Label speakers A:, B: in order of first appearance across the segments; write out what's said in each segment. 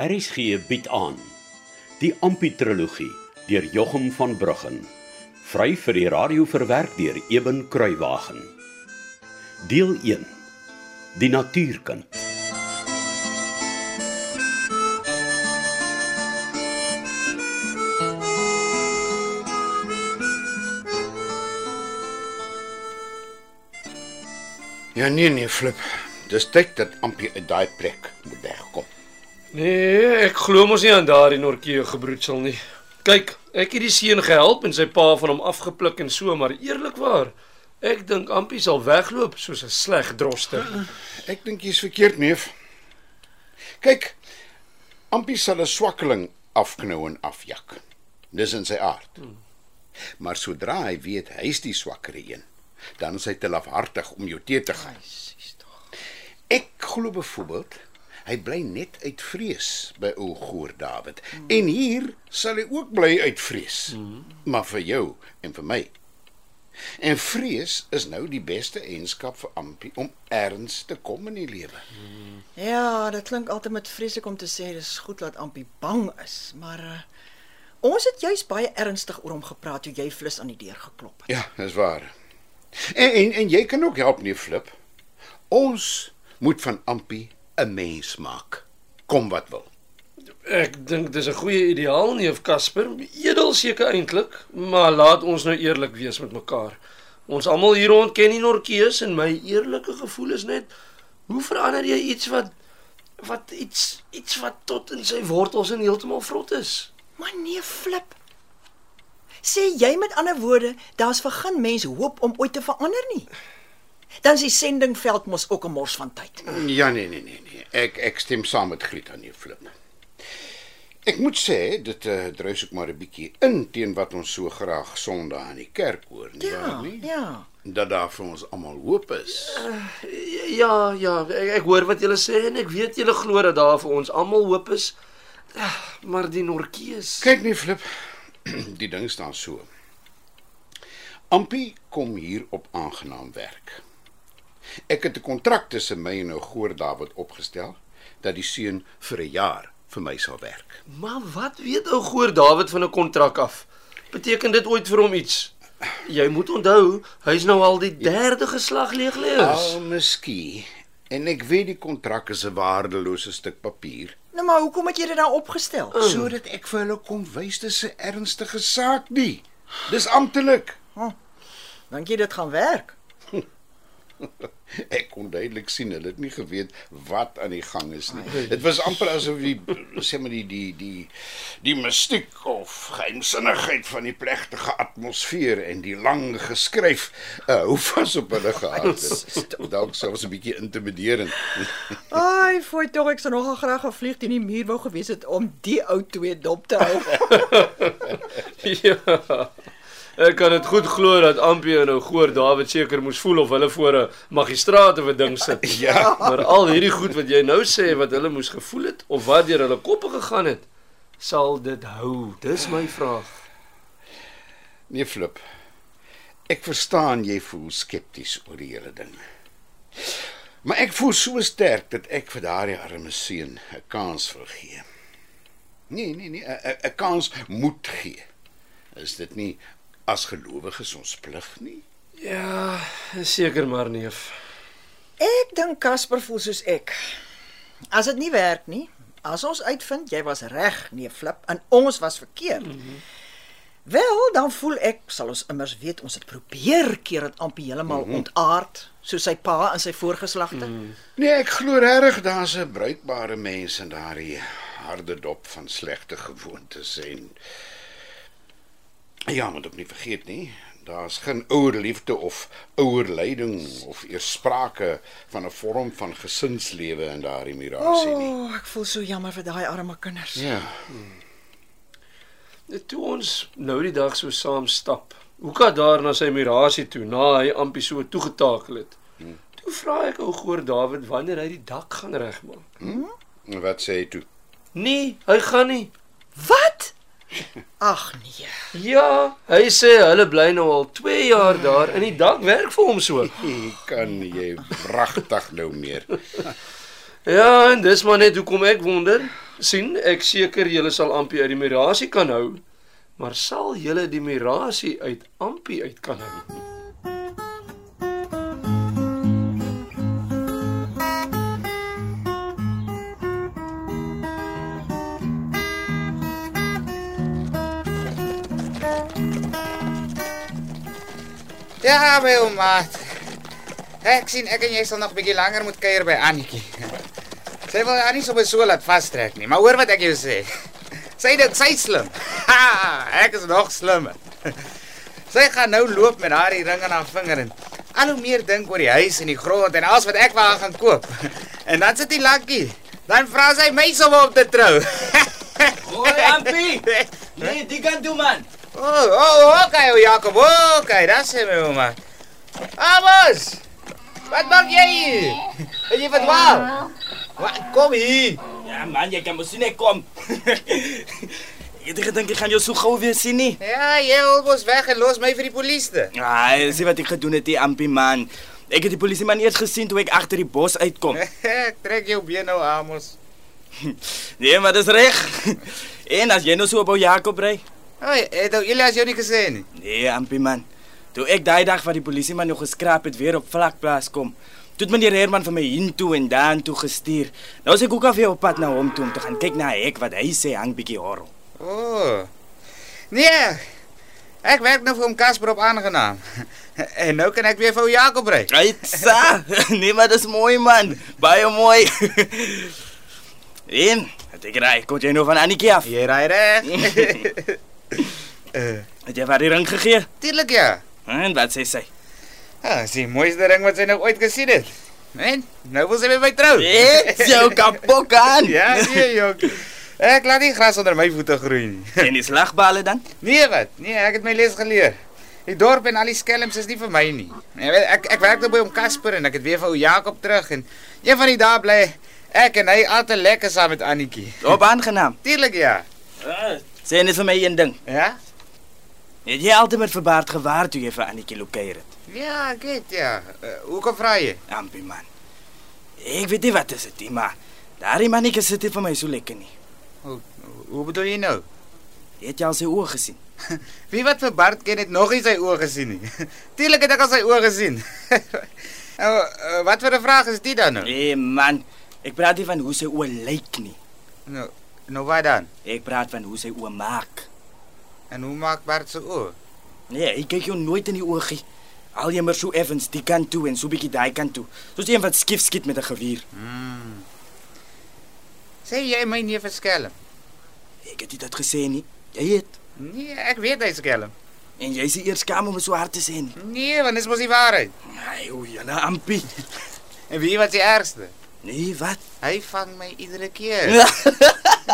A: RSG bied aan die Amputrologie deur Jochum van Bruggen vry vir die radio verwerk deur Eben Kruiwagen deel 1 die natuurkind
B: Ja nee nee, Flip. Dis tyd dat Ampie uit daai plek moet wegkom.
C: Nee, ek glo mos nie aan daardie Norkie gebroedsel nie. Kyk, ek het die seun gehelp en sy pa van hom afgepluk en so, maar eerlikwaar, ek dink Ampie sal wegloop soos 'n sleg droster.
B: Ek dink jy's verkeerd, neef. Kyk, Ampie sal 'n swakkeling afknou en afjak. Dis in sy aard. Maar sodra hy weet hy's die swakker een, dan is hy te lafhartig om jou te te gaan. Ek glo byvoorbeeld hy bly net uit vrees by ou Goor David. Mm. En hier sal hy ook bly uit vrees. Mm. Maar vir jou en vir my. En vrees is nou die beste eienskap vir Ampie om erns te kom in die lewe.
D: Ja, dit klink altyd met vreeslik om te sê dis goed dat Ampie bang is, maar uh, ons het juis baie ernstig oor hom gepraat toe jy flus aan die deur geklop het.
B: Ja, dis waar. En, en en jy kan ook help nie flip. Ons moet van Ampie 'n mens maak. Kom wat wil.
C: Ek dink dis 'n goeie ideaal, neef Casper. Edel seker eintlik, maar laat ons nou eerlik wees met mekaar. Ons almal hier rond ken die Norkees en my eerlike gevoel is net hoe verander jy iets wat wat iets iets wat tot in sy wortels en heeltemal vrot is?
D: Maar nee, flip. Sê jy met ander woorde, daar's vir geen mens hoop om ooit te verander nie. Dan is die sendingveld mos ook 'n mors van tyd.
B: Ja nee nee nee nee. Ek ek stem saam met Griet aan jou flip. Ek moet sê dit uh, druis ook maar 'n bietjie in teen wat ons so graag Sondag aan die kerk hoor, nie
D: Ja,
B: waar nie?
D: ja.
B: Dat daar vir ons almal hoop is.
C: Ja, ja, ek, ek hoor wat julle sê en ek weet julle glo dat daar vir ons almal hoop is. Ah, Maar die Norkees.
B: Kyk nie flip. Die ding staan so. Ampie kom hier op aangenaam werk. Ek het 'n kontrak tussen my en ou Goor David opgestel dat die seun vir 'n jaar vir my sal werk.
C: Maar wat weet ou Goor David van 'n kontrak af? Beteken dit ooit vir hom iets? Jy moet onthou, hy's nou al die derde geslag leegleers.
B: Al miskien. En ek weet die kontrak is 'n waardelose stuk papier,
D: Nou maar hoekom het jy dit nou opgestel?
B: oh. sodat ek vir hulle kon wys dis 'n ernstige saak nie. Dis amptelik.
D: Dink jy dit gaan werk?
B: Ek kon duidelik sien hulle het nie geweet wat aan die gang is nie. Dit was amper asof die sê maar die die die die mystiek of geheimsinnigheid van die plegtige atmosfeer en die lang geskryf uh, hoe vas op hulle gehad het. Dalk selfs 'n bietjie intimiderend.
D: Ai, fooi tog ek sou nogal graag gevlieg teen die muur wou gewees het om die ou twee dop te hou.
C: ja. Ek kan dit goed glo dat Ampie en ou Goor David seker moes voel of hulle voor 'n magistraat of 'n ding sit.
B: Ja.
C: Maar al hierdie goed wat jy nou sê wat hulle moes gevoel het of wat deur hulle koppe gegaan het, sal dit hou? Dis my vraag.
B: Nee, Flip. Ek verstaan jy voel skepties oor die hele ding. Maar ek voel so sterk dat ek vir daardie arme seun 'n kans wil gee. Nee, nee, nee, 'n kans moet gee. Is dit nie as gelowiges ons plig nie?
C: Ja, seker maar neef.
D: Ek dink Casper voel soos ek. As dit nie werk nie, as ons uitvind jy was reg, nee flip, en ons was verkeerd. Mm -hmm. Wel, dan voel ek sal ons immers weet ons het probeer keer dit amper heeltemal mm -hmm. ontaard, soos sy pa en sy voorgeslagte. Mm -hmm.
B: Nee, ek glo regtig daar's 'n bruikbare mens in daardie harde dop van slegte gewoontes en Ja, moet ook nie vergeet nie, daar's geen ouer liefde of ouer leiding of eers sprake van 'n vorm van gesinslewe in daardie mirasie
D: O,
B: nie.
D: oh, ek voel so jammer vir daai arme kinders.
B: Ja.
C: Toe ons nou die dag so saam stap. Hoeka daar na sy mirasie toe na hy Ampie so toegetakel het. Toe vra ek ou Goor David wanneer hy die dak gaan regmaak.
B: En wat sê hy toe?
C: Nee, hy gaan nie.
D: Wat? Ag nee.
C: Ja, hy sê hulle bly nou al 2 jaar daar en die dak werk vir hom so.
B: Kan jy wragtig nou meer.
C: Ja, en dis maar net hoekom ek wonder. sien, ek seker julle sal Ampie uit die mirasie kan hou. Maar sal julle die mirasie uit Ampie uit kan hou?
E: Ja, my ou maat. Ek sien ek en jy sal nog 'n bietjie langer moet kuier by Annetjie. Sy wil Annie so beso laat vastrek nie, maar hoor wat ek jou sê. Sy dink sy slim. Ha, ek is nog slimmer. Sy gaan nou loop met haar ring aan haar vinger en al hoe meer dink oor die huis en die grond en alles wat ek wou gaan koop. En dan sit hy lucky. Dan vra sy my om op te trou.
F: Hoi Ampie. Nee, die kan toe man.
E: Oh, oh, okay, o Jakob. Okay, dat sê my ouma. Amos! Wat maak jy hier? Het jy verdwaal? Wat kom hier?
F: Ja man, jy kan mos nie kom. ek het gedink ek gaan jou so gou weer sien nie.
E: Ja, jy wil mos weg en los my vir die polisie.
F: Ja, sien wat ek gedoen het, die Ampie man. Ek het die polisie man eers gesien toe ek agter die bos uitkom.
E: ek trek jou been nou, Amos.
F: nee, maar dis reg. en as jy nou so op ou Jakob ry?
E: Oi, het ou Elias jou nie gesê nie?
F: Nee, Ampie man. Toe ek daai dag wat die polisie man nog geskraap het weer op vlakplaas kom, toe het meneer Herman vir my hiertoe en daan toe gestuur. Nou is ek ook al weer op pad na hom toe om te gaan kyk na 'n hek wat hy sê hang bietjie horrel.
E: O. Oh. Nee. Ek werk nou vir hom Casper op aangenaam. En nou kan ek weer vir ou Jakob ry.
F: Aitsa. nee, maar dis mooi man. Baie mooi. en, het ek ry, kom jy nou van Annetjie af?
E: Jy ry reg. Uh,
F: Het jy vir die ring gegee?
E: Tuurlik ja.
F: En wat sê sy?
E: Ah, die mooiste ring wat sy nog ooit gesien het. En nou wil sy met my trou.
F: Ek jou kapok aan.
E: ja, nee jong. Ek laat nie gras onder my voete groei nie.
F: En die slagbale dan?
E: Nee wat? Nee, ek het my les geleer. Die dorp en al die skelms is nie vir my nie. Jy weet, ek ek werk nou by hom Casper en ek het weer vir ou Jakob terug en een van die dae bly ek en hy altyd lekker saam met Annetjie.
F: Op aangenaam.
E: Tuurlik ja.
F: Sê net vir my een ding.
E: Ja?
F: Het jy altyd met verbaard gewaar toe jy vir Annetjie lokeer het?
E: Ja, ek weet ja. Uh, hoekom vra jy?
F: Ampie man. Ek weet nie wat is dit nie, maar daardie mannetjie sit nie vir my so lekker nie.
E: Hoe, hoe bedoel jy nou?
F: Het jy al sy oë gesien?
E: Wie wat vir Bart ken het nog nie sy oë gesien nie. Tuurlik het ek al sy oë gesien. nou, uh, wat vir 'n vraag is dit dan nou?
F: Nee man, ek praat nie van hoe sy oë lyk nie.
E: Nou, nou wat dan?
F: Ek praat van hoe sy oë maak.
E: En hoe maak Bart se oë?
F: Nee, ek kyk jou nooit in die oogie. Al jy maar so effens die kant toe en so bietjie daai kant toe. Soos een wat skief skiet met 'n geweer.
E: Hmm. Sê jy my nie verskelm?
F: Ek het dit gesê nie. Jy het.
E: Nee, ek weet hy skelm.
F: En jy sê eers skaam om so hard te sê nie.
E: Nee, want dis mos die waarheid.
F: Ai, o, jana ampie.
E: En wie wat die ergste?
F: Nee, wat?
E: Hy vang my iedere keer.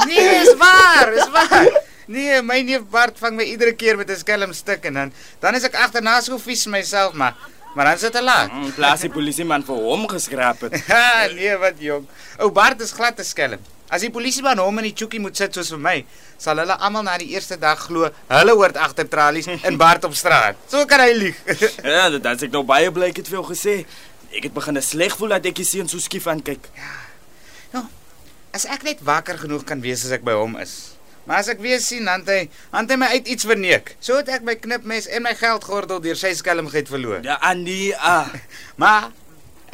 E: nee, is waar, is waar. Nee, my neef Bart vang my iedere keer met 'n skelm stuk en dan dan is ek agterna so vies myself, maar maar dan sit te laat.
F: In plaas die polisieman vir hom geskraap het.
E: Ha, nee, wat jong. Ou Bart is glad te skelm. As die polisieman hom in die chookie moet sit soos vir my, sal hulle almal na die eerste dag glo hulle hoort agter tralies en Bart op straat. So kan hy lieg.
F: ja, dit het ek nou baie bly ek het vir jou gesê. Ek het begin sleg voel dat ek die seun so skief aankyk.
E: As ek net wakker genoeg kan wees as ek by hom is. Maar as ek weer sien dan hy dan hy my uit iets verneek. So het ek my knipmes en my geldgordel deur sy skelmgeit verloor.
F: Ja, Andy, ah.
E: Maar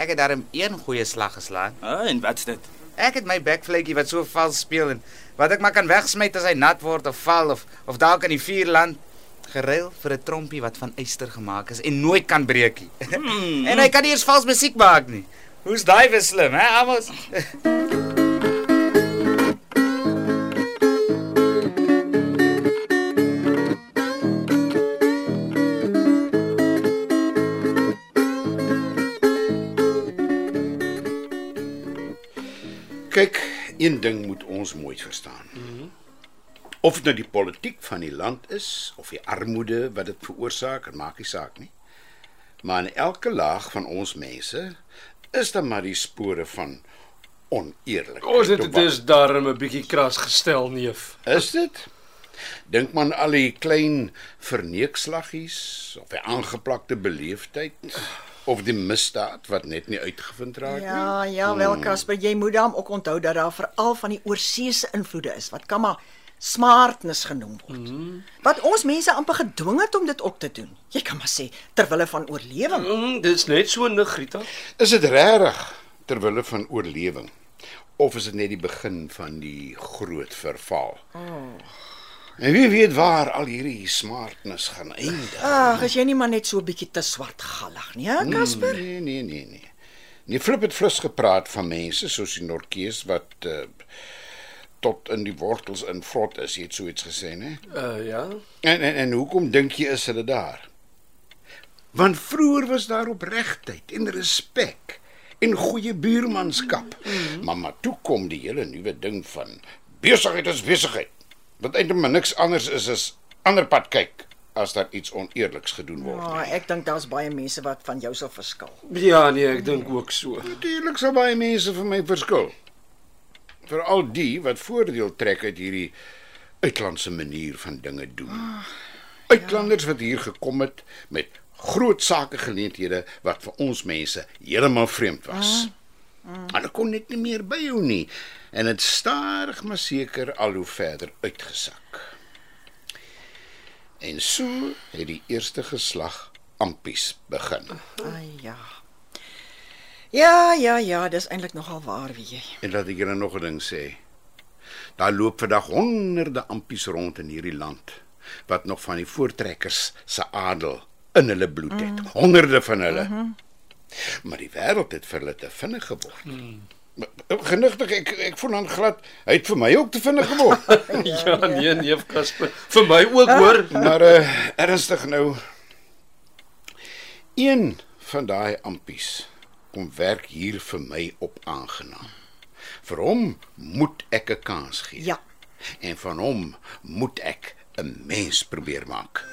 E: ek het daarom een goeie slag geslaan.
F: ah en wat's dit?
E: Ek het my bekvletjie wat so vals speel en wat ek maar kan wegsmy as hy nat word of val of of dalk in die vuur land geruil vir 'n trompie wat van yster gemaak is en nooit kan breek nie.
F: Hmm.
E: en hy kan nie eers vals musiek maak nie. Hoe's daai vir slim, hè, Amos?
B: Kyk, een ding moet ons mooi verstaan. Of dit nou die politiek van die land is of die armoede wat dit veroorsaak, dit maak nie saak nie. Maar in elke laag van ons mense is daar maar die spore van oneerlikheid.
C: Ons het dit is darm 'n bietjie kras gestel, neef.
B: Is dit? Dink man al die klein verneekslaggies of die aangeplakte beleefdheid. of die misdaad wat net nie uitgevind raak nie.
D: Ja, ja, wel Casper, jy moet dan ook onthou dat daar veral van die oorseese invloede is wat kan maar smartness genoem word. Mm -hmm. Wat ons mense amper gedwing het om dit op te doen. Jy kan maar sê ter wille van oorlewing.
C: Mm, dit's net so Nigrita.
B: Is dit regtig ter wille van oorlewing of is dit net die begin van die groot verval? Oh. En wie weet waar al hierdie smartness gaan eindig?
D: Ag, as jy nie maar net so 'n bietjie te swartgallig nie, hè, Casper?
B: Nee, nee, nee, nee. Nee, Flip het flus gepraat van mense soos die Norkees wat uh, tot in die wortels in vrot is, jy het so iets gesê, né?
C: Uh ja.
B: En en en hoekom dink jy is hulle daar? Want vroeër was daar opregtheid en respek en goeie buurmanskap. Mm. Maar maar toe kom die hele nuwe ding van besigheid is besigheid. Wat eintlik maar niks anders is as ander pad kyk as daar iets oneerliks gedoen word.
D: Ja, ek dink daar's baie mense wat van jou sal verskil.
C: Ja, nee, ek dink ook so.
B: Natuurlik sal baie mense vir my verskil. Veral die wat voordeel trek uit hierdie uitlandse manier van dinge doen. Uitlanders wat hier gekom het met groot sake geleenthede wat vir ons mense heeltemal vreemd was. Hulle kon net nie meer byhou nie en dit stadig maar seker al hoe verder uitgesak. En so het die eerste geslag ampies begin.
D: Ai ja. Ja, ja, ja, dis eintlik nogal waar wie jy.
B: En laat ek julle nog 'n ding sê. Daar loop vandag honderde ampies rond in hierdie land wat nog van die voortrekkers se adel in hulle bloed het. Mm. Honderde van hulle. Mm -hmm. Maar die wêreld het vir hulle te vinnig geword. Mm. Genigtig ek ek voel dan glad hy het vir my ook te vinnig geword.
C: ja, nee, neef Casper. Vir my ook hoor.
B: maar uh, ernstig nou. Een van daai ampies kom werk hier vir my op aangenaam. Vir hom moet ek 'n kans gee.
D: Ja.
B: En van hom moet ek 'n mens probeer maak.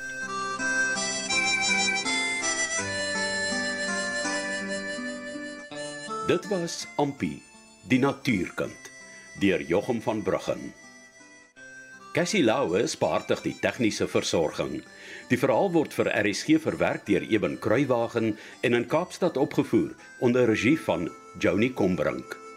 A: Dit was Ampi, die natuurkind, deur Jochum van Bruggen. Cassie Lauwe spaartig die tegniese versorging. Die verhaal word vir RSG verwerk deur Eben Kruiwagen en in Kaapstad opgevoer onder regie van Joni Combrink.